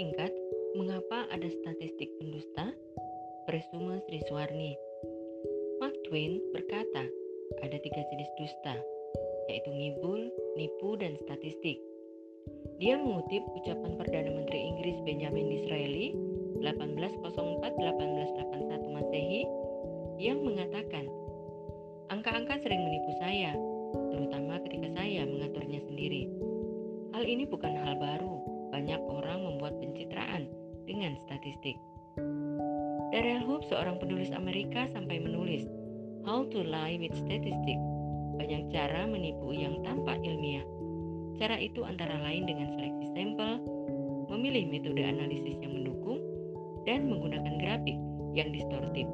singkat, Mengapa Ada Statistik Pendusta? Presume Sriswarni. Mark Twain berkata, ada tiga jenis dusta, yaitu ngibul, nipu, dan statistik. Dia mengutip ucapan Perdana Menteri Inggris Benjamin Disraeli 1804-1881 Masehi yang mengatakan, Angka-angka sering menipu saya, terutama ketika saya mengaturnya sendiri. Hal ini bukan hal baru, banyak orang membuat dengan statistik. Darrell Hope, seorang penulis Amerika, sampai menulis How to Lie with Statistics, banyak cara menipu yang tanpa ilmiah. Cara itu antara lain dengan seleksi sampel, memilih metode analisis yang mendukung, dan menggunakan grafik yang distortif.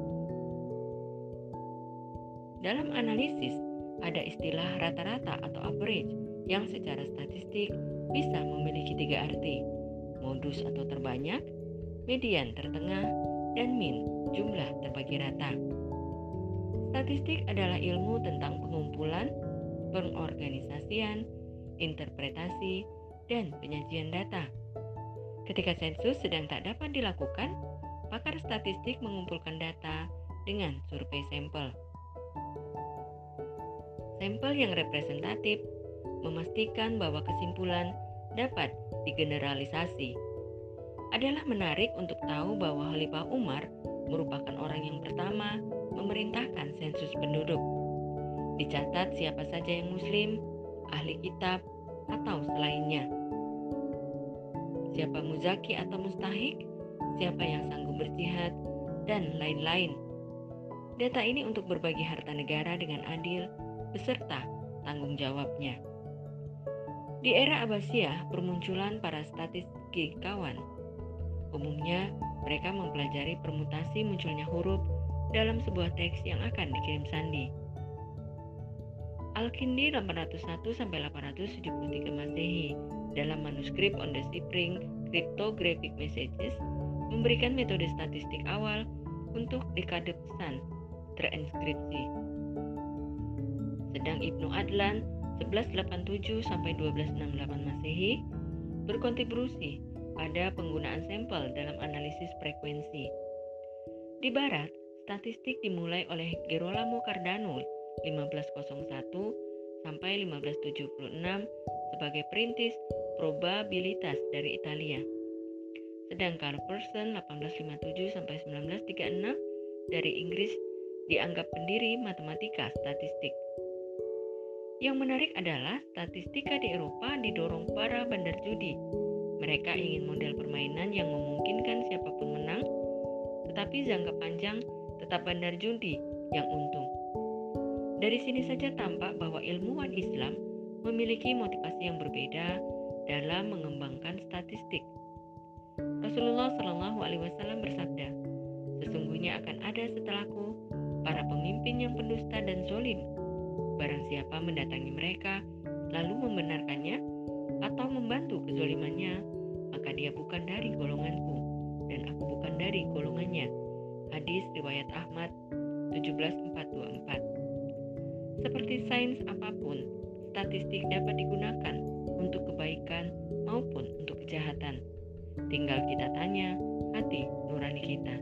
Dalam analisis, ada istilah rata-rata atau average yang secara statistik bisa memiliki tiga arti, modus atau terbanyak, median tertengah, dan min, jumlah terbagi rata. Statistik adalah ilmu tentang pengumpulan, pengorganisasian, interpretasi, dan penyajian data. Ketika sensus sedang tak dapat dilakukan, pakar statistik mengumpulkan data dengan survei sampel. Sampel yang representatif memastikan bahwa kesimpulan dapat digeneralisasi adalah menarik untuk tahu bahwa Khalifah Umar merupakan orang yang pertama memerintahkan sensus penduduk. Dicatat siapa saja yang muslim, ahli kitab, atau selainnya. Siapa muzaki atau mustahik, siapa yang sanggup berjihad, dan lain-lain. Data ini untuk berbagi harta negara dengan adil beserta tanggung jawabnya. Di era Abbasiyah, bermunculan para statistikawan Umumnya, mereka mempelajari permutasi munculnya huruf dalam sebuah teks yang akan dikirim sandi. Al-Kindi 801 873 Masehi dalam manuskrip On the Spring Cryptographic Messages memberikan metode statistik awal untuk dekade pesan terinskripsi. Sedang Ibnu Adlan 1187 1268 Masehi berkontribusi pada penggunaan sampel dalam analisis frekuensi. Di barat, statistik dimulai oleh Gerolamo Cardano 1501 sampai 1576 sebagai perintis probabilitas dari Italia. Sedangkan Person 1857 sampai 1936 dari Inggris dianggap pendiri matematika statistik. Yang menarik adalah statistika di Eropa didorong para bandar judi mereka ingin model permainan yang memungkinkan siapa pun menang, tetapi jangka panjang tetap bandar judi yang untung. Dari sini saja tampak bahwa ilmuwan Islam memiliki motivasi yang berbeda dalam mengembangkan statistik. Rasulullah Shallallahu Alaihi Wasallam bersabda, sesungguhnya akan ada setelahku para pemimpin yang pendusta dan zolim. Barang siapa mendatangi mereka lalu membenarkannya, atau membantu kezolimannya, maka dia bukan dari golonganku dan aku bukan dari golongannya. Hadis riwayat Ahmad 17424. Seperti sains apa pun, statistik dapat digunakan untuk kebaikan maupun untuk kejahatan. Tinggal kita tanya hati nurani kita.